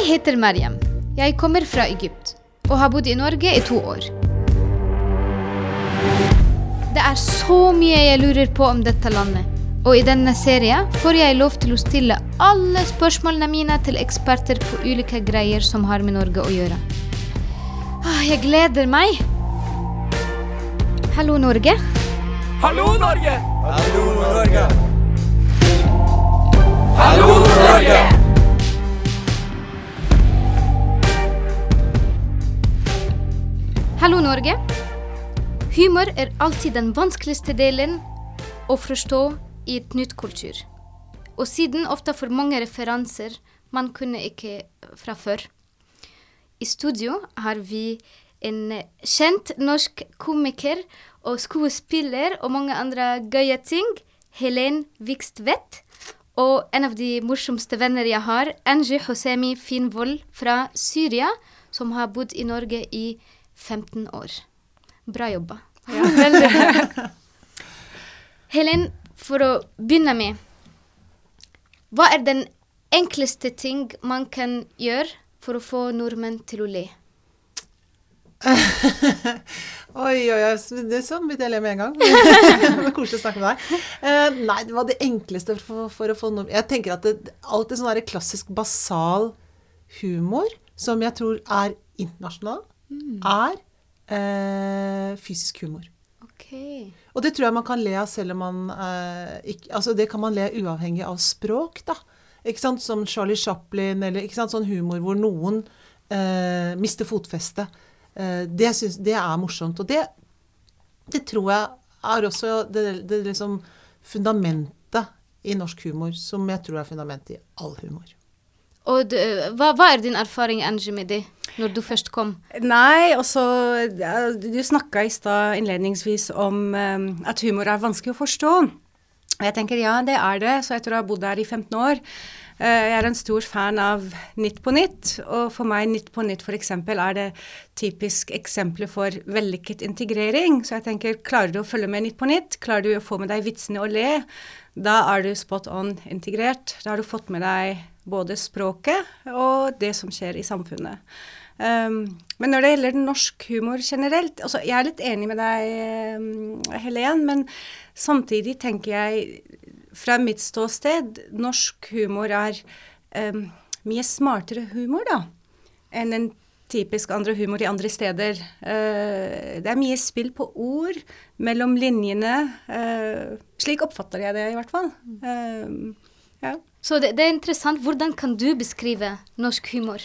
Jeg heter Mariam. Jeg kommer fra Egypt og har bodd i Norge i to år. Det er så mye jeg lurer på om dette landet. Og i denne serien får jeg lov til å stille alle spørsmålene mine til eksperter på ulike greier som har med Norge å gjøre. Ah, Jeg gleder meg. Hallo, Norge. Hallo, Norge! Hallo, Norge! Hallo, Norge! Hallo, Norge. Humor er alltid den vanskeligste delen å forstå i et nytt kultur. Og siden ofte for mange referanser man kunne ikke fra før. I studio har vi en kjent norsk komiker og skuespiller og mange andre gøye ting. Helen Vikstvedt. Og en av de morsomste venner jeg har, Angie Hosemi Finvold fra Syria, som har bodd i Norge i 15 år. Bra jobba. Helen, for å begynne med Hva er den enkleste ting man kan gjøre for å få nordmenn til å le? Oi, oi, oi. Det sånn begynte jeg å le med en gang. det var koselig å snakke med deg. Uh, nei, det var det enkleste for, for å få nordmenn Jeg tenker at det, alltid sånn der klassisk basal humor, som jeg tror er internasjonal, er eh, fysisk humor. Okay. Og det tror jeg man kan le av selv om man eh, ikke Altså det kan man le uavhengig av språk, da. Ikke sant? Som Charlie Chaplin, eller ikke sant? sånn humor hvor noen eh, mister fotfestet. Eh, det, det er morsomt. Og det, det tror jeg er også det, det liksom fundamentet i norsk humor som jeg tror er fundamentet i all humor. Og hva, hva er din erfaring, Angie, med det, når du først kom? Nei, også ja, Du snakka i stad innledningsvis om um, at humor er vanskelig å forstå. Og Jeg tenker ja, det er det, så etter å ha bodd her i 15 år Uh, Jeg er en stor fan av Nytt på nytt, og for meg Nytt på nytt f.eks. er det typisk eksempler for vellykket integrering. Så jeg tenker, klarer du å følge med Nytt på nytt, klarer du å få med deg vitsene og le, da er du spot on integrert. Da har du fått med deg både språket og det som skjer i samfunnet. Um, men når det gjelder norsk humor generelt altså Jeg er litt enig med deg, um, Helen, men samtidig tenker jeg fra mitt ståsted norsk humor er um, mye smartere humor, da, enn en typisk andre humor i andre steder. Uh, det er mye spill på ord mellom linjene. Uh, slik oppfatter jeg det, i hvert fall. Um, ja. Så det, det er interessant. Hvordan kan du beskrive norsk humor?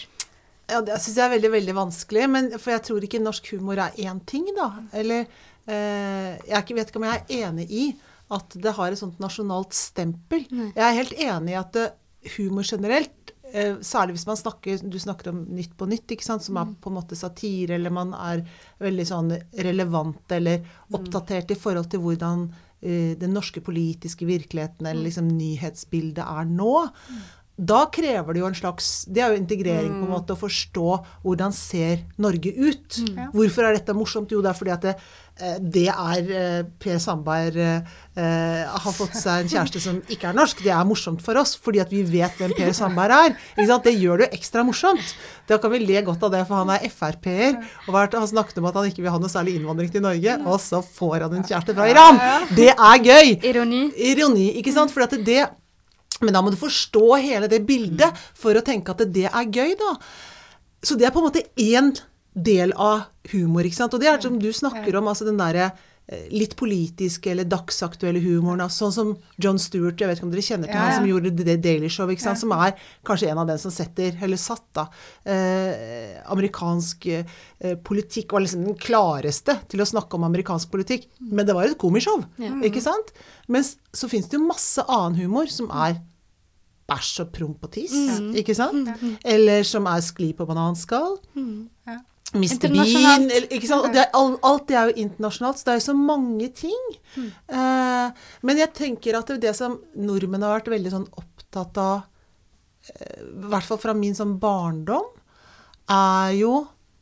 Ja, det syns jeg er veldig, veldig vanskelig. Men, for jeg tror ikke norsk humor er én ting, da. Eller eh, Jeg vet ikke om jeg er enig i at det har et sånt nasjonalt stempel. Jeg er helt enig i at eh, humor generelt, eh, særlig hvis man snakker Du snakker om Nytt på nytt, ikke sant, som er på en måte satire, eller man er veldig sånn relevant eller oppdatert i forhold til hvordan den norske politiske virkeligheten eller liksom nyhetsbildet er nå. Da krever det jo en slags Det er jo integrering, på en måte, å forstå hvordan ser Norge ut. Hvorfor er dette morsomt? Jo, det er fordi at det, eh, det er eh, Per Sandberg eh, har fått seg en kjæreste som ikke er norsk. Det er morsomt for oss, fordi at vi vet hvem Per Sandberg er. Det gjør det jo ekstra morsomt. Da kan vi le godt av det, for han er Frp-er og har snakket om at han ikke vil ha noe særlig innvandring til Norge, og så får han en kjæreste fra Iran! Det er gøy! Ironi? Ironi, ikke sant? Fordi at det Men da må du forstå hele det bildet for å tenke at det er gøy, da. Så det er på en måte én del av humor, ikke sant. Og det er som du snakker om, altså den derre eh, litt politiske eller dagsaktuelle humoren. Altså, sånn som John Stewart, jeg vet ikke om dere kjenner til Ja, han som gjorde The Daily Show, ikke sant? som er kanskje en av den som setter, eller satt da, eh, amerikansk eh, politikk, var liksom den klareste til å snakke om amerikansk politikk. Men det var jo et komishow, ikke sant? Mens så fins det jo masse annen humor som er bæsj og promp og tiss, ikke sant? Eller som er skli på bananskall. Ja. Mr. Bean, eller, ikke sant? Det er, alt det er jo internasjonalt, så det er jo så mange ting. Eh, men jeg tenker at det, er det som nordmenn har vært veldig sånn opptatt av, eh, i hvert fall fra min sånn barndom, er jo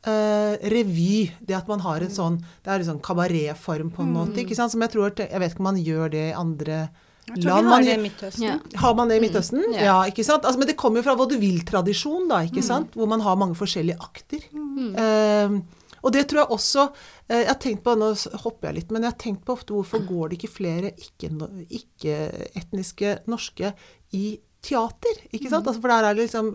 eh, revy. Det at man har en sånn Det er en sånn kabaretform på en måte, ikke sant. Som jeg tror Jeg vet ikke om man gjør det i andre tror land har det. Ja. Har man det i Midtøsten? Ja. Ja, ikke sant? Altså, men det kommer jo fra vaudeville-tradisjon, da, ikke sant? Hvor man har mange forskjellige akter. Eh, og det tror jeg også eh, Jeg har tenkt på, Nå hopper jeg litt, men jeg har tenkt på ofte hvorfor går det ikke flere ikke- ikke-etniske norske i teater? ikke sant? Altså, for der er det liksom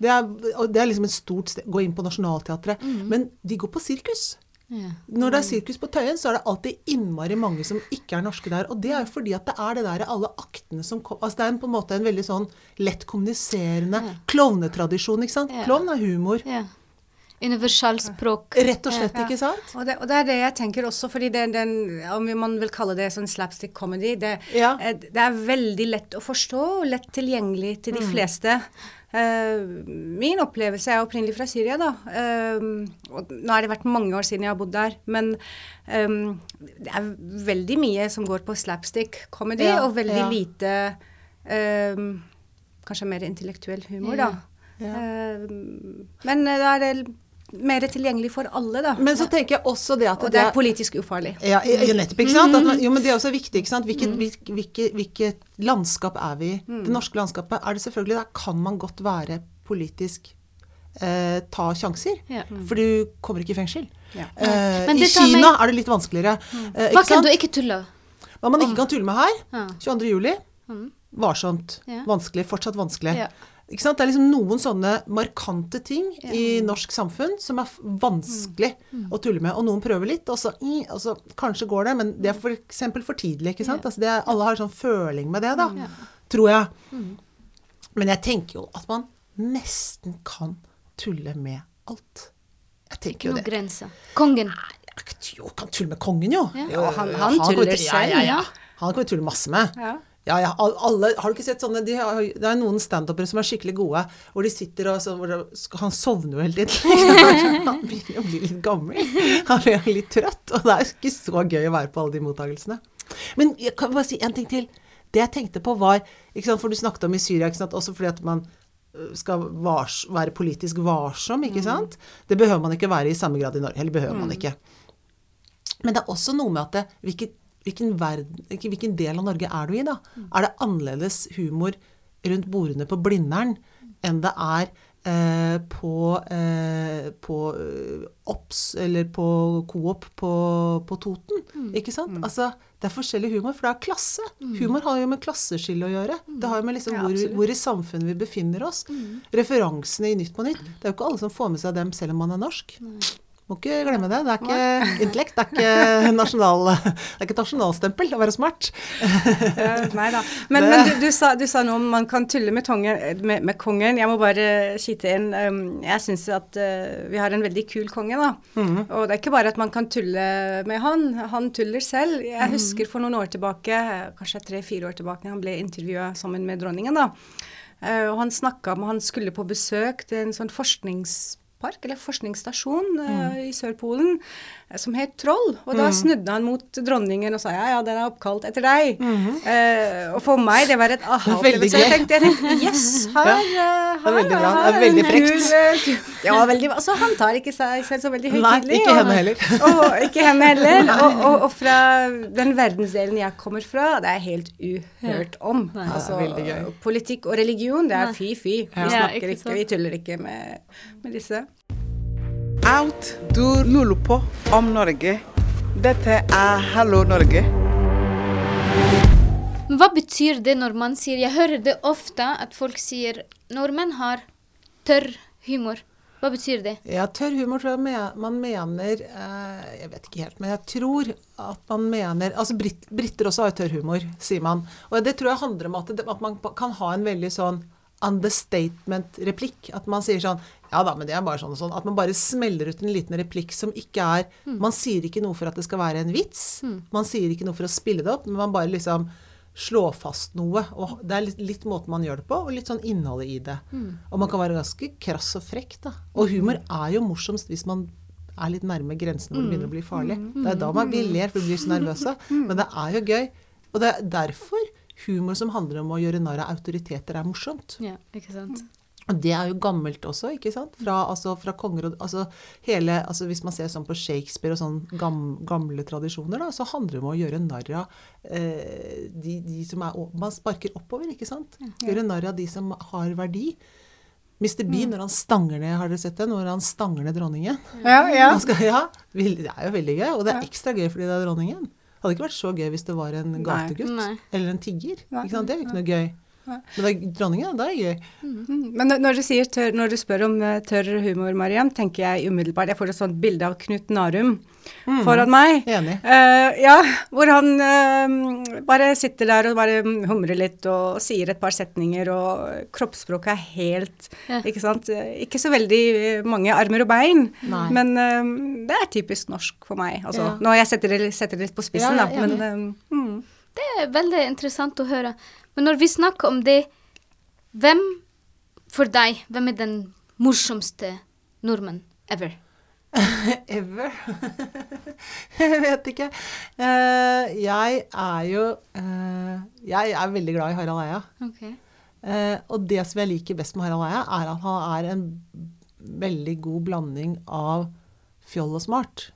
det er, det er liksom et stort sted Gå inn på Nationaltheatret. Men de går på sirkus. Ja. Når det er sirkus på Tøyen, så er det alltid innmari mange som ikke er norske der. Og det er jo fordi at det er det der alle aktene som kom, altså Det er en, på en måte en veldig sånn lett kommuniserende klovnetradisjon, ikke sant? Ja. Klovn er humor. ja. Universalspråk. Rett og slett, ikke sant? Og det, og det er det jeg tenker også, fordi det, den, om man vil kalle det sånn slapstick comedy, det, Ja. eh, det er veldig lett å forstå og lett tilgjengelig til de fleste. Eh, min opplevelse er opprinnelig fra Syria, da. Eh, og nå har det vært mange år siden jeg har bodd der. Men eh, det er veldig mye som går på slapstick comedy, Ja, og veldig ja. lite Kanskje mer intellektuell humor, da. Ja. Eh, men da er det mer tilgjengelig for alle, da. Men så tenker jeg også det at Og det er politisk ufarlig. ja, nettopp, ikke sant? At man, jo, men det er også viktig, ikke sant? Hvilket, hvilket, hvilket, hvilket landskap er vi i? Det norske landskapet er det selvfølgelig, der kan man godt være politisk eh, ta sjanser. Ja. For du kommer ikke i fengsel. Ja. Eh, I meg- Kina er det litt vanskeligere. Eh, Hva kan sant? du ikke tulle? Hva man ikke kan tulle med her, Ja. 22. juli, varsomt. Ja. Vanskelig. Fortsatt vanskelig. Ja. Ikke sant? Det er liksom noen sånne markante ting i norsk samfunn som er vanskelig vanskelig å tulle med. Og noen prøver litt, og så, i, og så kanskje går det, men det er f.eks. For, for tidlig. ikke sant? Altså det er, alle har sånn føling med det, da. Tror jeg. Men jeg tenker jo at man nesten kan tulle med alt. Jeg tenker jo noen det. grenser. Kongen. Jeg jo, kan tulle med kongen, jo. Ja. Jo, han- han, han tuller ja, ja, selv, ja. ja. Han kan vi tulle masse med. Ja. Ja, ja, alle, Har du ikke sett sånne de har, Det er noen standupere som er skikkelig gode, hvor de sitter og så, hvor skal- Han sovner jo hele tiden. Han begynner å bli litt gammel. Han blir litt trøtt. Og det er ikke så gøy å være på alle de mottakelsene. Men jeg kan bare si en ting til. Det jeg tenkte på var ikke sant, For du snakket om i Syria, sant, også fordi at man øh, skal vars, være politisk varsom, ikke sant? Det behøver man ikke være i samme grad i Norge. Eller behøver man ikke. Men det er også noe med at det, hvilken, hvilken, verden, hvilken del av Norge er du i, da? Er det annerledes humor rundt bordene på Blindern enn det er eh, på, eh, på eh, OBS eller på Coop på, på Toten? Ikke sant? Altså, det er forskjellig humor, for det er klasse. Humor har jo med klasseskille å gjøre. Det har jo med liksom Ja, hvor, hvor i samfunnet vi befinner oss. Referansene i Nytt på Nytt. Det er jo ikke alle som får med seg dem selv om man er norsk. Må ikke glemme det. Det er ikke intellekt. Det er ikke, nasjonal, det er ikke nasjonalstempel å være smart. Nei da. Men, men du, du, sa, du sa noe om man kan tulle med, tongen, med, med kongen. Jeg må bare skyte inn. Um, jeg syns at eh, vi har en veldig kul konge, da. Og det er ikke bare at man kan tulle med han. Han tuller selv. Jeg husker for noen år tilbake, kanskje tre-fire år tilbake, han ble intervjua sammen med dronningen, da. Eh, og han snakka om han skulle på besøk til en sånn forskningspark, eller forskningsstasjon eh, i Sørpolen, som het Troll. Og da snudde han mot dronningen og sa ja, ja, den er oppkalt etter deg. Eh, og for meg, det var et aha-opplevelse. Jeg tenkte, jeg tenkte yes, her, eh, det er veldig bra. her Det er veldig frekt. kul, eh, Ja, veldig Altså, han tar ikke seg selv så veldig Nei, høytidelig. ikke henne heller. og ikke henne heller. Og, og, og fra den verdensdelen jeg kommer fra, det er helt uhørt om. Altså, veldig gøy. politikk og religion, det er fy-fy. Vi Ja, snakker ikke, vi tuller ikke med, med disse. Alt du lurer på om Norge. Dette er Hallo Norge. Hva betyr det når man sier Jeg hører det ofte at folk sier nordmenn har tørr humor. Hva betyr det? Ja, tørr humor tror jeg man mener eh, Jeg vet ikke helt, men jeg tror at man mener Altså brit, briter også har tørr humor, sier man. Og det tror jeg handler om at, det, at man kan ha en veldig sånn understatement-replikk. At man sier sånn Ja da, men det er bare sånn og sånn. At man bare smeller ut en liten replikk som ikke er Man sier ikke noe for at det skal være en vits. Man sier ikke noe for å spille det opp, men man bare liksom slår fast noe. Og det er litt, litt måten man gjør det på, og litt sånn innholdet i det. Og man kan være ganske krass og frekk, da. Og humor er jo morsomst hvis man er litt nærme grensen hvor det begynner å bli farlig. Det er da man, blir ler for vi blir så nervøse. Men det er jo gøy. Og det er derfor humor som handler om å gjøre narr av autoriteter, er morsomt. Ja, ikke sant? Og det er jo gammelt også, ikke sant? Fra, altså, fra konger og altså, hele, altså Hvis man ser sånn på Shakespeare og sånn gam, gamle tradisjoner, da, så handler det om å gjøre narr av eh, de, de som er Man sparker oppover, ikke sant? Gjøre narr av de som har verdi. Mr. Bean, når han stanger ned, har dere sett det? Når han stanger ned dronningen. Ja, ja. Skal, ja, det er jo veldig gøy, og det er ekstra gøy fordi det er dronningen. Hadde ikke vært så gøy hvis det var en gategutt Nei. eller en tigger. Nei. Ikke sant? Det er jo ikke noe gøy. Men det er dronningen, det er gøy. Mm, Men når- du, sier tørr, når du spør om eh, tørr humor, Mariam, tenker jeg umiddelbart Jeg får et sånt bilde av Knut Narum foran meg. Enig. Uh, ja, hvor han uh, bare sitter der og bare humrer litt og sier et par setninger, og kroppsspråket er helt Ja. Ikke sant. Ikke så veldig mange armer og bein, Nei. men uh, det er typisk norsk for meg. Altså, Ja. Når jeg setter det, setter det litt på spissen, Ja, da. Men mm. Det er veldig interessant å høre. Men når vi snakker om det, hvem for deg, hvem er den morsomste nordmenn ever? Ever? jeg vet ikke. Uh, jeg er jo uh, Jeg er veldig glad i Harald Eia. Okay. Uh, og det som jeg liker best med Harald Eia, er at han er en veldig god blanding av fjoll og smart.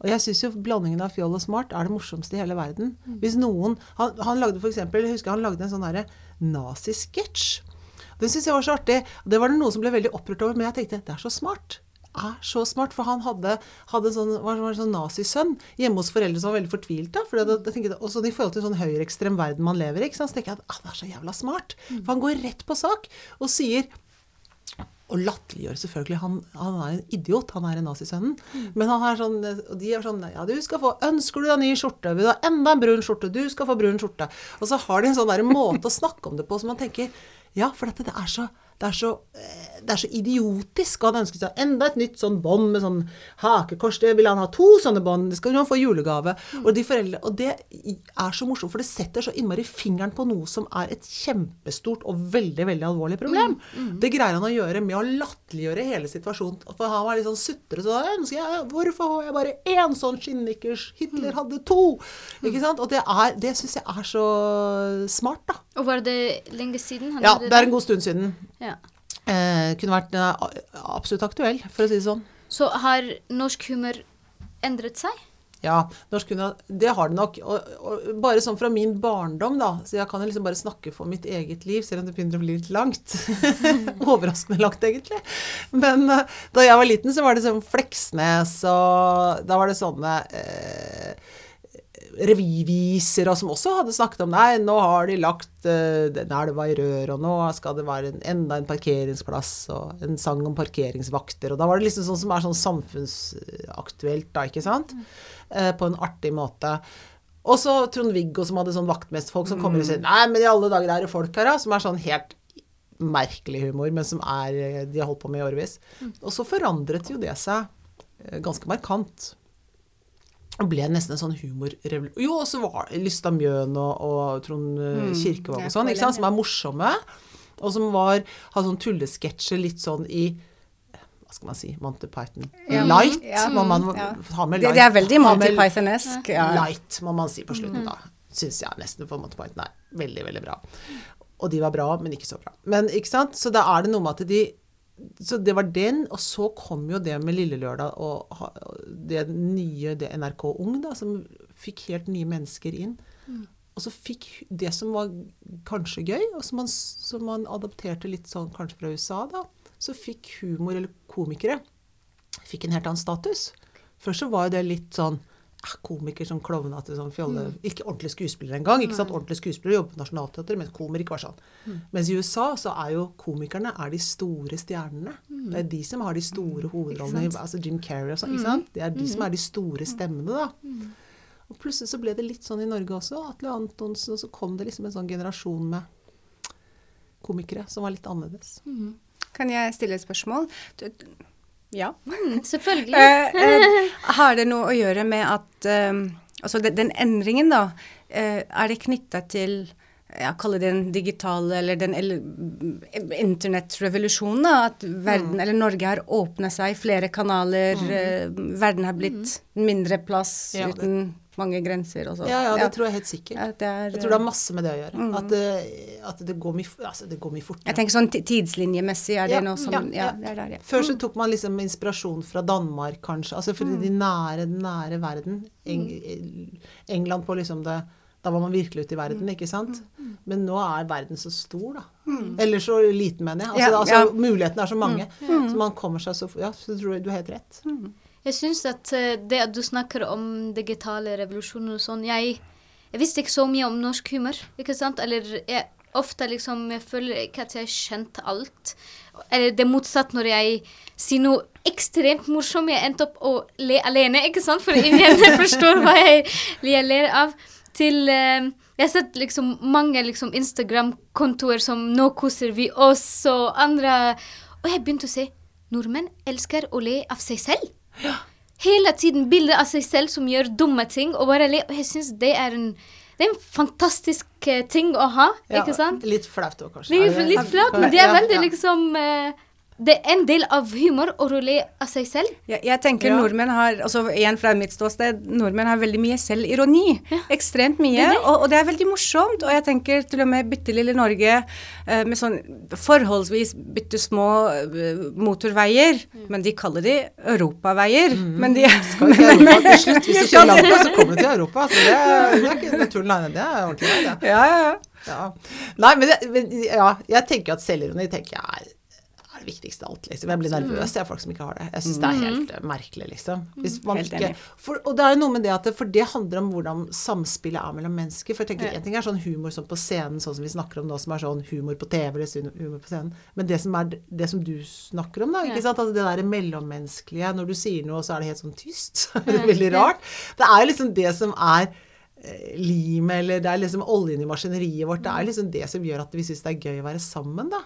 Og jeg syns jo blandingen av fjoll og smart er det morsomste i hele verden. Hvis noen Han, han lagde for eksempel, jeg husker han lagde en sånn derre nazisketsj. Den syns jeg var så artig. Det var det noen som ble veldig opprørt over, men jeg tenkte det er så smart. Det er så smart, for han hadde, hadde sånn, var, var sånn nazisønn hjemme hos foreldre som var veldig fortvilt. da, fordi det, jeg tenker, Og sånn i forhold til sånn høyreekstrem verden man lever i, ikke sant, så tenker jeg at ah, det er så jævla smart. For han går rett på sak og sier og latterliggjør selvfølgelig. Han, han er en idiot, han er en nazisønnen. Men han er sånn, og de er sånn Ja, du skal få Ønsker du deg ny skjorte? Vil du ha enda en brun skjorte? Du skal få brun skjorte. Og så har de en sånn der måte å snakke om det på som man tenker Ja, for dette, det er så det er, så, eh, det er så idiotisk. Og han ønsker seg enda et nytt sånn bånd med sånn hakekors. Det vil han ha to sånne bånd. Det skal han få julegave. Og, de foreldre, og det er så morsomt, for det setter så innmari fingeren på noe som er et kjempestort og veldig veldig alvorlig problem. Det greier han å gjøre med å latterliggjøre hele situasjonen. For han var litt sånn sutrete. Så ønsker jeg Hvorfor har jeg bare én sånn skinnnikkers? Hitler hadde to! Ikke sant? Og det, er- det syns jeg er så smart, da. Og var det lenge siden? han Ja, det er en god stund siden. Ja. Eh, kunne vært er absolutt aktuell, for å si det sånn. Så har norsk humor endret seg? Ja, norsk humor, det har det nok. Og, og bare sånn fra min barndom, da. Så jeg kan jo liksom bare snakke for mitt eget liv, selv om det begynner å bli litt langt. Overraskende langt, egentlig. Men eh, da jeg var liten, så var det sånn Fleksnes, og da var det sånne eh, revyviser, og som også hadde snakket om Nei, nå har de lagt uh, den elva i rør, og nå skal det være en, enda en parkeringsplass, og en sang om parkeringsvakter. Og da var det liksom sånn som er sånn samfunnsaktuelt, da, ikke sant? Eh, på en artig måte. Og så Trond-Viggo som hadde sånn vaktmesterfolk som kommer og sier Nei, men i alle dager er det folk her, da. Som er sånn helt merkelig humor, men som er De har holdt på med i årevis. Og så forandret jo det seg eh, ganske markant. Ble nesten en sånn humorrevolusjon. Jo, og så var det Lystad Mjøen og, og Trond eh, Kirkevåg og sånn, som er morsomme. Og som var, hadde sånn tullesketsjer litt sånn i hva skal man si, Monty Python. Ja. Light Ja. må man Ja. ha med light. det er veldig Monty Python-esk. Ja. Light, må man si på slutten, da. Syns jeg nesten, for Monty Python er veldig, veldig bra. Og de var bra, men ikke så bra. Men ikke sant, så da er det noe med at de så det var den, og så kom jo det med Lille Lørdag og det nye det NRK Ung, da, som fikk helt nye mennesker inn. Og så fikk det som var kanskje gøy, og som man, som man adapterte litt sånn kanskje fra USA, da, så fikk humor, eller komikere, fikk en helt annen status. Først så var det litt sånn komiker som klovnete, sånn fjolle Ikke ordentlig skuespiller engang. ikke sant? Ordentlig skuespiller jobber på Nationaltheatret, men komiker var sånn. Mens i USA så er jo komikerne er de store stjernene. Det er de som har de store hovedrollene. i- Altså Jim Carrey og sånn. ikke sant? Det er de som er de store stemmene, da. Og plutselig så ble det litt sånn i Norge også. Atle Antonsen, og så kom det liksom en sånn generasjon med komikere som var litt annerledes. Kan jeg stille et spørsmål? Du- Ja. Mm, selvfølgelig. Eh, eh, har det noe å gjøre med at eh, Altså den, den endringen, da. eh, er det knytta til ja, kalle det den digitale eller den internettrevolusjonen. At verden, Mm. eller Norge har åpna seg, flere kanaler. eh, verden har blitt mindre plass Ja, det- uten mange grenser og så. Ja, ja, det tror jeg helt sikkert. Det er, Jeg tror det har masse med det å gjøre. At, det, at det, går mye, altså, det går mye fortere. jeg tenker sånn tidslinjemessig er det noe som ja, Ja, ja. det er der, ja. Før så tok man liksom inspirasjon fra Danmark, kanskje. Altså fordi de nære, nære verden. Eng England på liksom det Da var man virkelig ute i verden, ikke sant? Men nå er verden så stor, da. Eller så liten, mener jeg. Altså, Ja, altså ja. mulighetene er så mange. Så man kommer seg så Ja, så tror jeg du har helt rett. Jeg syns at eh, det at du snakker om digitale revolusjoner og sånn jeg, jeg visste ikke så mye om norsk humor, ikke sant? Eller jeg ofte liksom Jeg føler ikke at jeg kjente alt. Eller det motsatte motsatt når jeg sier noe ekstremt morsomt. Jeg endte opp å le alene, ikke sant? For ingen forstår hva jeg, jeg ler av. Til eh, Jeg har sett liksom mange liksom Instagram-kontoer som 'Nå koser vi oss' og andre Og jeg begynte å se nordmenn elsker å le av seg selv. Hele tiden bilder av seg selv som gjør dumme ting, og bare le. Og jeg syns det er en det er en fantastisk eh, ting å ha, Ja, ikke sant? Litt flaut òg, kanskje. Er litt flaut, men det er veldig ja. liksom eh, Det er en del av humor å rulle av seg selv. Jeg, jeg tenker Ja. nordmenn har, altså igjen fra mitt ståsted, nordmenn har veldig mye selvironi. Ekstremt mye. Og, og det er veldig morsomt. Og jeg tenker til og med bitte lille Norge eh, med sånn forholdsvis bitte små eh, motorveier, men de kaller de europaveier. Men de Skal til Europa til slutt. Hvis du ikke lander, så kommer du til Europa. Så det, er- det er ikke tull, nei. Det er ordentlig det. Ja, ja, ja. Ja. Nei, men, det, men ja, jeg tenker at selvironi tenker jeg er, er det viktigste av alt. Liksom. Jeg blir nervøs jeg, folk som ikke har det. Jeg syns det er helt eh, merkelig, liksom. Helt ikke, for, og det er jo noe med det at det, For det handler om hvordan samspillet er mellom mennesker. For jeg tenker, En ting er sånn humor sånn på scenen, sånn som vi snakker om nå, som er sånn humor på TV eller humor på scenen. Men det som er det som du snakker om, da. ikke sant? Altså Det der mellommenneskelige. Når du sier noe, så er det helt sånn tyst. det veldig rart. Det er jo liksom det som er limet, eller det er liksom oljen i maskineriet vårt. Det er liksom det som gjør at vi syns det er gøy å være sammen, da.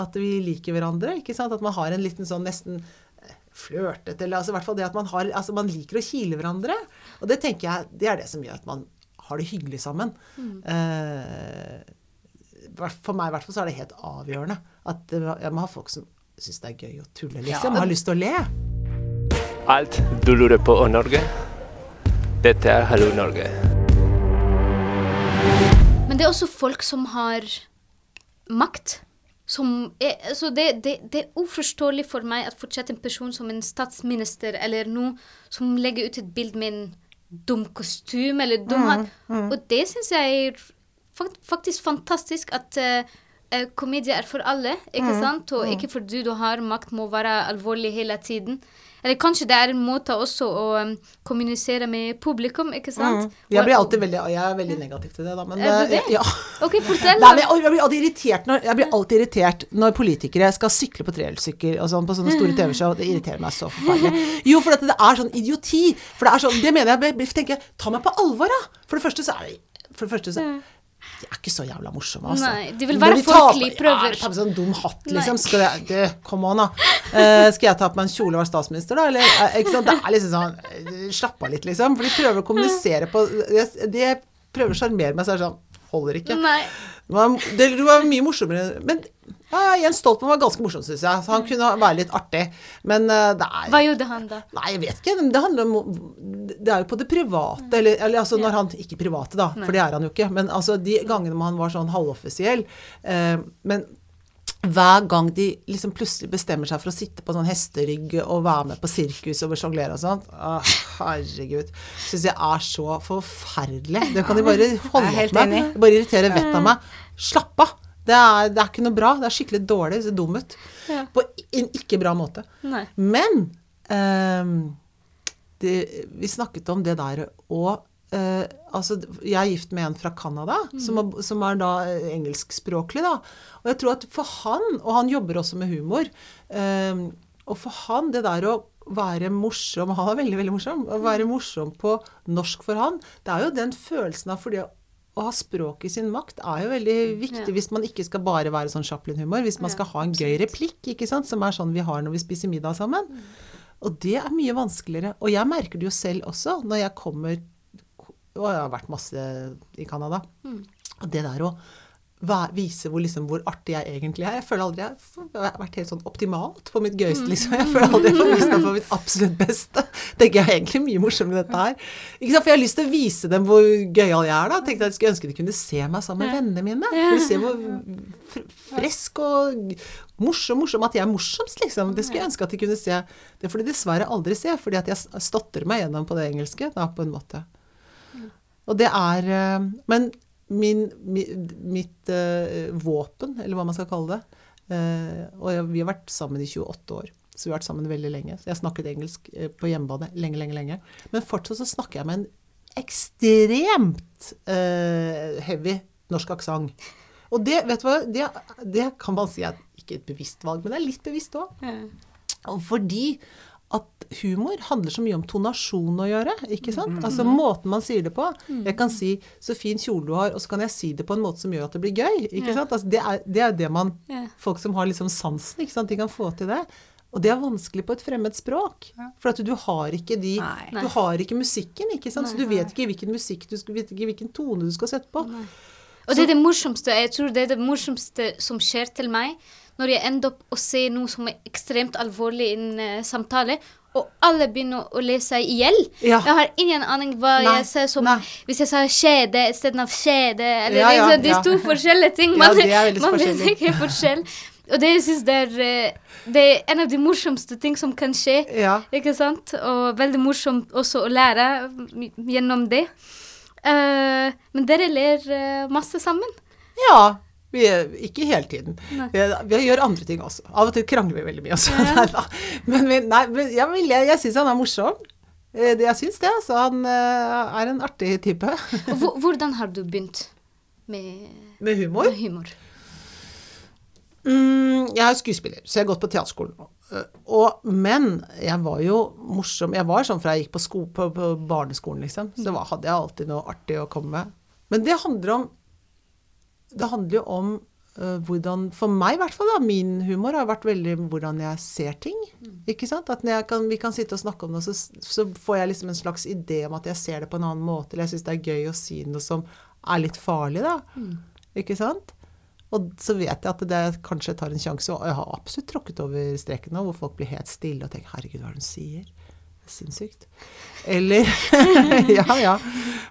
At vi liker hverandre. ikke sant? At man har en liten sånn nesten flørtet flørtete eller altså i hvert fall det at man har Altså man liker å kile hverandre. Og det tenker jeg det er det som gjør at man har det hyggelig sammen. Eh, hvert- for meg i hvert fall så er det helt avgjørende at man har folk som syns det er gøy å tulle, liksom. Har lyst til å le. Alt du lurer på om Norge, dette er Hallo Norge. Men det er også folk som har makt. Som er, altså det, det, det er uforståelig for meg at fortsatt en person som en statsminister eller noe som legger ut et bilde med en dum kostyme eller dum hatt. Og det syns jeg er faktisk fantastisk at eh, komedie er for alle, ikke sant? Og ikke fordi du har makt, må være alvorlig hele tiden. Eller kanskje det er en måte også å um, kommunisere med publikum, ikke sant? Jeg blir alltid veldig, jeg er veldig negativ til det, da. Men Er du eh, det? Ja. Ok, fortell. Nei, jeg, jeg blir alltid irritert når, jeg blir alltid irritert når politikere skal sykle på trehjulssykkel og sånn på sånne store TV-show. Det irriterer meg så forferdelig. Jo, for at det er sånn idioti. For det er sånn, det mener jeg jeg tenker, Ta meg på alvor, da! For det første så er det For det første så De er ikke så jævla morsomme, altså. Nei, de vil være folkelige prøver. Ja, ta på sånn dum hatt, liksom. Skal jeg, det, come on, da. Uh, skal jeg ta på meg en kjole og være statsminister, da? Eller, uh, ikke sant? Det er liksom sånn eh, Slapp av litt, liksom. For de prøver å kommunisere på De, prøver å sjarmere meg, så er det sånn Holder ikke. Nei. Det det var mye morsommere Men ja, Jens Stoltenberg var ganske morsom, syns jeg. Så han kunne være litt artig. Men uh, det er Hva gjorde han da? Nei, jeg vet ikke. men Det handler om Det er jo på det private, eller, eller altså når han Ikke private, da, for det er han jo ikke. Men altså de gangene han var sånn halvoffisiell. uh, men hver gang de liksom plutselig bestemmer seg for å sitte på sånn hesterygg og være med på sirkus og sjonglere og sånt Å, herregud. Syns jeg er så forferdelig. Det kan de bare holde opp med. Det bare irriterer vettet av meg. Slapp av. Det er, det er ikke noe bra. Det er skikkelig dårlig. Det ser dum ut. Ja. På en ikke bra måte. Nei. Men um, det, vi snakket om det der og uh, altså, Jeg er gift med en fra Canada, som, er- som er da eh, engelskspråklig. da, Og jeg tror at for han, og han jobber også med humor ehm, Og for han, det der å være morsom Han er veldig veldig morsom. Å være morsom på norsk for han, det er jo den følelsen av fordi å ha språk i sin makt er jo veldig viktig Ja. hvis man ikke skal bare være sånn Chaplin-humor. Hvis man skal ha en gøy replikk, ikke sant, som er sånn vi har når vi spiser middag sammen. Og det er mye vanskeligere. Og jeg merker det jo selv også når jeg kommer Og jeg har vært masse i Canada. Og det der å vise hvor, liksom, hvor artig jeg egentlig er. Jeg føler aldri jeg har vært helt sånn optimalt på mitt gøyeste, liksom. Jeg føler aldri jeg får vist meg på mitt absolutt beste. Tenker jeg er egentlig mye morsommere enn dette her. Ikke sant? For jeg har lyst til å vise dem hvor gøyal jeg er, da. Tenkte jeg skulle ønske de kunne se meg sammen med vennene mine. For å se hvor fr- frisk og morsom, morsom At jeg er morsomst, liksom. Det skulle jeg ønske at de kunne se. Det får de dessverre aldri se, fordi at jeg stotter meg gjennom på det engelske, da, på en måte. Og det er eh, Men min, mi, mitt uh, våpen, eller hva man skal kalle det Uh, Og jeg, vi har vært sammen i 28 år, så vi har vært sammen veldig lenge. Så jeg snakket engelsk uh, på hjemmebane lenge, lenge, lenge. Men fortsatt så snakker jeg med en ekstremt heavy norsk aksent. Og det, vet du hva, det, det kan man si er ikke et bevisst valg, men det er litt bevisst òg. Ja. fordi at humor handler så mye om tonasjon å gjøre. ikke sant? Altså måten man sier det på. Jeg kan si 'så fin kjole du har', og så kan jeg si det på en måte som gjør at det blir gøy. ikke sant? Altså, det er det er det man Folk som har liksom sansen, ikke sant? de kan få til det. Og det er vanskelig på et fremmed språk. For at du har ikke de Nei. Du har ikke musikken, ikke sant? så du vet ikke hvilken musikk du skal, vet ikke hvilken tone du skal sette på. Og det er det morsomste. Jeg tror det er det morsomste som skjer til meg, når jeg ender opp å se noe som er ekstremt alvorlig i en eh, samtale, og alle begynner å le seg i hjel. Ja. Jeg har ingen aning hva Nei, jeg ser som nei. Hvis jeg sa skjede istedenfor kjede eller Ja, ja, liksom, det ja. er to forskjellige ting. Ja, Man, veldig man vet ikke forskjell. Og det jeg synes det eh, det er en av de morsomste ting som kan skje. Ja. Ikke sant? Og veldig morsomt også å lære gjennom det. Uh, men dere ler masse sammen. Ja. Vi ikke hele tiden. Vi, vi gjør andre ting også. Av og til krangler vi veldig mye også. Ja. men vi, nei, men vil- jeg, jeg syns han er morsom. Eh, Jeg syns det. Så han eh, er en artig type. Hvordan har du begynt med, Med humor. med humor? Mm, jeg er skuespiller, så jeg har gått på teaterskolen. Eh, Og, men jeg var jo morsom Jeg var sånn fra jeg gikk på, sko, på, på barneskolen, liksom. Så var, hadde jeg alltid noe artig å komme med. Men det handler om Det handler jo om uh, hvordan For meg, i hvert fall, da, min humor har vært veldig hvordan jeg ser ting. Ikke sant? At når jeg kan, vi kan sitte og snakke om det, så, så får jeg liksom en slags idé om at jeg ser det på en annen måte. Eller jeg syns det er gøy å si noe som er litt farlig, da. Ikke sant? Og så vet jeg at det kanskje tar en sjanse, og jeg har absolutt tråkket over streken nå, hvor folk blir helt stille og tenker 'herregud, hva er det hun sier'? Er sinnssykt. Eller Ja, ja.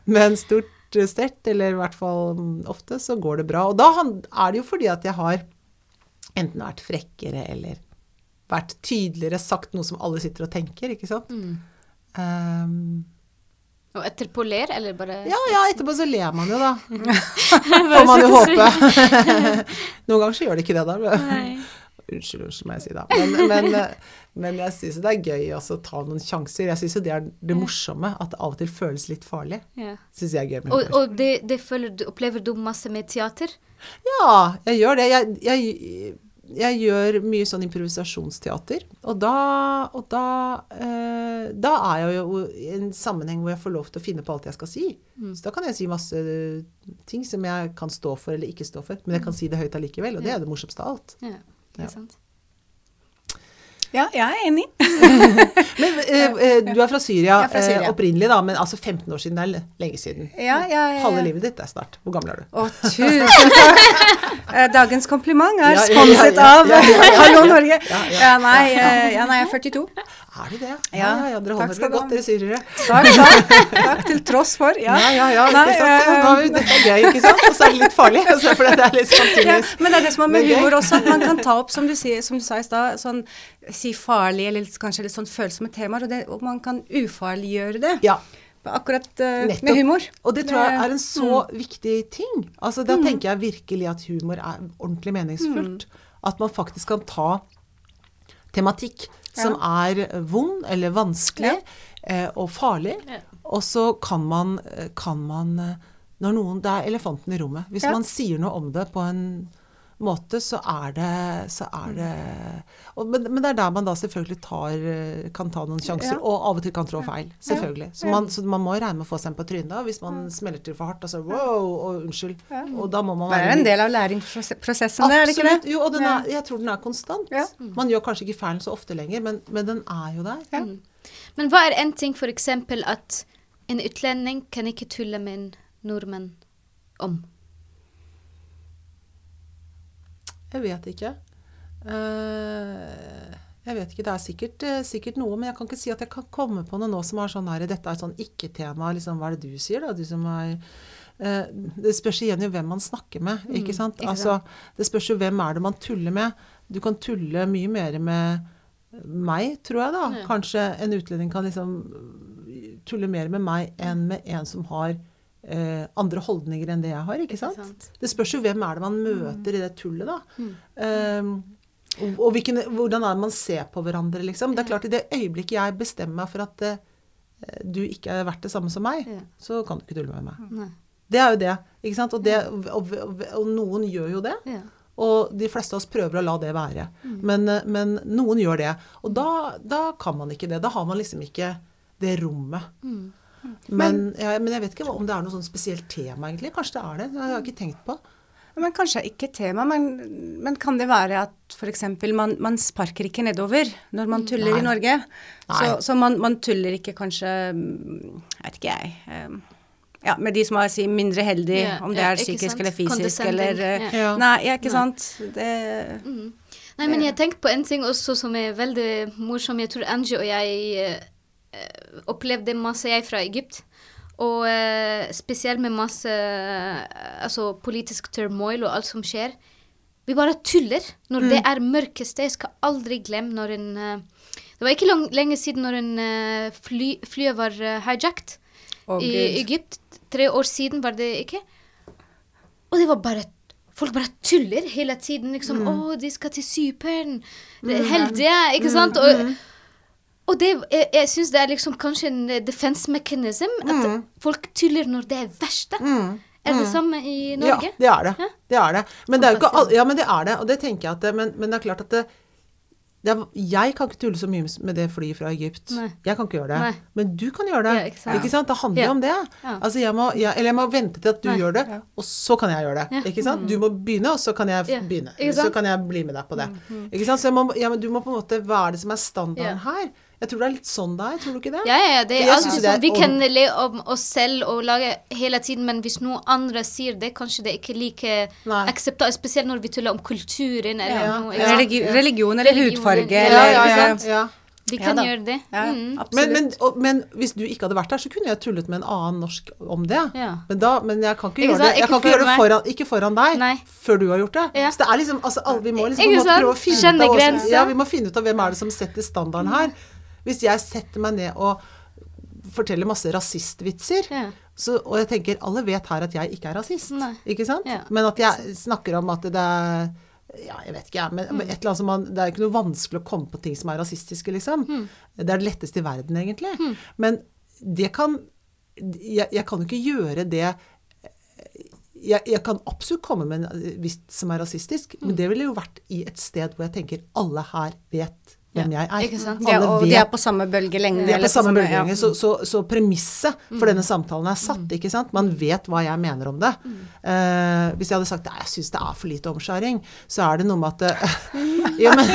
Men stort sett, eller i hvert fall mm, ofte, så går det bra. Og da er det jo fordi at jeg har enten vært frekkere eller vært tydeligere, sagt noe som alle sitter og tenker, ikke sant? Um, Og etterpå ler, eller bare ja, ja, etterpå så ler man jo, da. Får man jo håpe. Noen ganger så gjør det ikke det, da. Unnskyld, unnskyld, må jeg si da. Men, men, eh, men jeg syns det er gøy å ta noen sjanser. Jeg syns jo det er det morsomme, at det av og til føles litt farlig. Ja. Syns jeg er gøy med Og, humor. og det, det du, opplever du masse med teater? Ja, jeg gjør det. Jeg, jeg, jeg gjør mye sånn improvisasjonsteater. Og da, og da, eh, da er jeg jo i en sammenheng hvor jeg får lov til å finne på alt jeg skal si. Så da kan jeg si masse ting som jeg kan stå for eller ikke stå for. Men jeg kan si det høyt allikevel, og det er det morsomste av alt. Ja, ikke Ja. sant? Ja, jeg er enig. Men eh, eh, du er fra Syria, er fra Syria. Eh, opprinnelig, da, men altså 15 år siden, det er lenge siden. Ja, ja, ja. Halve livet ditt er snart. Hvor gammel er du? Å, tusen takk. Eh, Dagens kompliment er sponset av. Hallo Norge. Eh, ja, nei, jeg er 42. Er du det? Ja, Ja, ja, ja dere holder dere godt, dere syrere. Takk, takk. takk til tross for. Ja. Ja, ja, ja. Nei, ikke sant? Så da, er jo- dette er gøy, ikke sant? Og så er det litt farlig. Altså, for det er litt Ja, samtidig. men det er det som er med humor også, at man kan ta opp, som du, sier, som du sa i stad, sånn si farlig eller kanskje litt sånn følsomme temaer, og, det, og man kan ufarliggjøre det. Ja. Akkurat uh, med humor. Og det tror jeg er en så Mm. viktig ting. Altså, da tenker jeg virkelig at humor er ordentlig meningsfullt. Mm. At man faktisk kan ta tematikk som er vond eller vanskelig eh, og farlig, Ja. og så kan man, eh, kan man eh, Når noen Det er elefanten i rommet. Hvis Ja. man sier noe om det på en måte, så er det, så er det og, men, men det er der man da selvfølgelig tar, kan ta noen sjanser, Ja. og av og til kan trå feil. Selvfølgelig. Så, man, så man må regne med å få seg en på trynet da, hvis man smeller til for hardt. Altså wow, og unnskyld. Og da må man Det er en del av læringsprosessen, det, er det ikke det? Jo, og den er, jeg tror den er konstant. Ja. Man gjør kanskje ikke feilen så ofte lenger, men, men den er jo der. Ja. Men hva er en ting eksempel at en utlending kan ikke tulle med en nordmann om? Jeg vet ikke. Eh, jeg vet ikke. Det er sikkert, eh, sikkert noe, men jeg kan ikke si at jeg kan komme på noe nå som er sånn her Dette er et sånn ikke-tema. Liksom, hva er det du sier, da? Du som er eh, Det spørs igjen jo hvem man snakker med, ikke sant? Altså, det spørs jo hvem er det man tuller med. Du kan tulle mye mer med meg, tror jeg, da. Kanskje en utlending kan liksom tulle mer med meg enn med en som har eh, andre holdninger enn det jeg har, ikke sant? sant? Det spørs jo hvem er det man møter i det tullet, da. Um, og, og hvilken, hvordan er det man ser på hverandre, liksom. Det er klart, i det øyeblikket jeg bestemmer meg for at eh, du ikke er verdt det samme som meg, Ja. så kan du ikke tulle med meg. Nei. Det er jo det. ikke sant? Og, det, og, og, noen gjør jo det. Ja. Og de fleste av oss prøver å la det være. Men, eh, men noen gjør det. Og da, da kan man ikke det. Da har man liksom ikke det rommet. Men, ja, men jeg vet ikke om det er noe sånn spesielt tema, egentlig. Kanskje det er det. Det har jeg ikke tenkt på. Men kanskje ikke tema, men, men kan det være at f.eks. Man, man sparker ikke nedover når man tuller Nei. i Norge? Nei. Så, så man, man tuller ikke kanskje mm, Jeg vet ikke jeg. Um, ja, med de som er si, mindre heldige, yeah, om det er psykisk sant? eller fysisk eller ja. Ja. Nei, ja, ikke sant. Det Nei, men jeg tenkte på en ting også som er veldig morsom. Jeg tror Angie og jeg eh, opplevde masse, jeg fra Egypt. Og eh, spesielt med masse eh, altså, politisk turmoil og alt som skjer. Vi bare tuller når det er mørkeste. Jeg skal aldri glemme når en eh, Det var ikke lang, lenge siden når en eh, fly, flyet var hijacked oh, i Gud. Egypt. Tre år siden var det ikke. Og det var bare Folk bare tuller hele tiden. liksom, 'Å, de skal til Cypern.' Er Heldige, ikke sant? Og, og det, jeg, jeg syns det er liksom kanskje en eh, defense mechanism. At folk tuller når det er verste. Er det samme i Norge? Ja, det er det. Ja. Det er det. Men det er jo ikke all, ja, men det er det. Og det tenker jeg at det, men, men det er klart at det, det er, jeg kan ikke tulle så mye med det flyet fra Egypt. Nei. Jeg kan ikke gjøre det. Nei. Men du kan gjøre det. Ja, ikke sant. Det handler Ja. jo om det. Ja. Altså jeg må, jeg, eller jeg må vente til at du Nei. gjør det, og så kan jeg gjøre det. Ja. Ikke sant? Du må begynne, og så kan jeg Ja. begynne. Så kan jeg bli med deg på det. Ikke sant? Så jeg må, ja, men du må på en måte Hva er det som er standarden Ja. her? Jeg tror det er litt sånn det er. Tror du ikke det? Ja, ja, det er jeg alltid er sånn. Vi kan le om oss selv og lage hele tiden, men hvis noen andre sier det, kanskje det ikke like Nei. akseptabelt, spesielt når vi tuller om kulturen eller Ja, noe. ja. religi religion eller Religion, hudfarge ja, eller ja, ikke ja, ja. De kan gjøre det. Ja, Mm. Men, men, og, men hvis du ikke hadde vært der, så kunne jeg tullet med en annen norsk om det. Ja. Men, da, men jeg kan ikke, Ikke gjøre det, jeg Ikke kan ikke gjøre det foran, ikke foran deg Nei. før du har gjort det. Ja. Så det er liksom, altså, vi må liksom prøve å finne ut av. Ja, vi må finne ut av hvem er det som setter standarden her. Hvis jeg setter meg ned og forteller masse rasistvitser, Ja. så, og jeg tenker alle vet her at jeg ikke er rasist, Nei. ikke sant? Ja. Men at jeg snakker om at det er ja, jeg vet ikke, jeg, men Mm. et eller annet som man, Det er ikke noe vanskelig å komme på ting som er rasistiske, liksom. Mm. Det er det letteste i verden, egentlig. Men det kan jeg, jeg kan jo ikke gjøre det jeg, jeg kan absolutt komme med en vits som er rasistisk, Mm. men det ville jo vært i et sted hvor jeg tenker alle her vet hvem jeg er. ikke sant? Ja, Alle og vet de er på samme bølgelengde. de er på samme ja. så, så, så premisset Mm. for denne samtalen er satt, ikke sant? Man vet hva jeg mener om det. Eh, hvis jeg hadde sagt at jeg syns det er for lite omskjæring, så er det noe med at det- ja, men,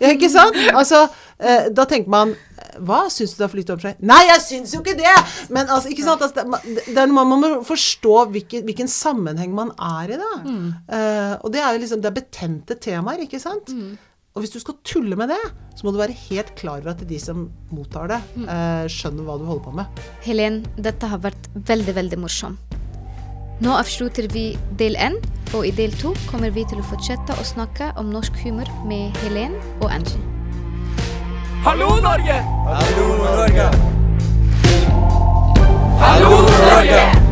ja, Ikke sant? Altså, uh, da tenker man Hva, syns du det er for lite omskjæring? Nei, jeg syns jo ikke det! Men altså, ikke sant? Altså, det, man- det, er- man må forstå hvilken, hvilken sammenheng man er i, da. Eh, og det er jo liksom Det er betente temaer, ikke sant? Og hvis du skal tulle med det, så må du være helt klar over at de som mottar det, eh, skjønner hva du holder på med. Helen, dette har vært veldig, veldig morsomt. Nå avslutter vi del én, og i del to kommer vi til å fortsette å snakke om norsk humor med Helen og Angie. Hallo, Norge! Hallo, Norge! Hallo, Norge!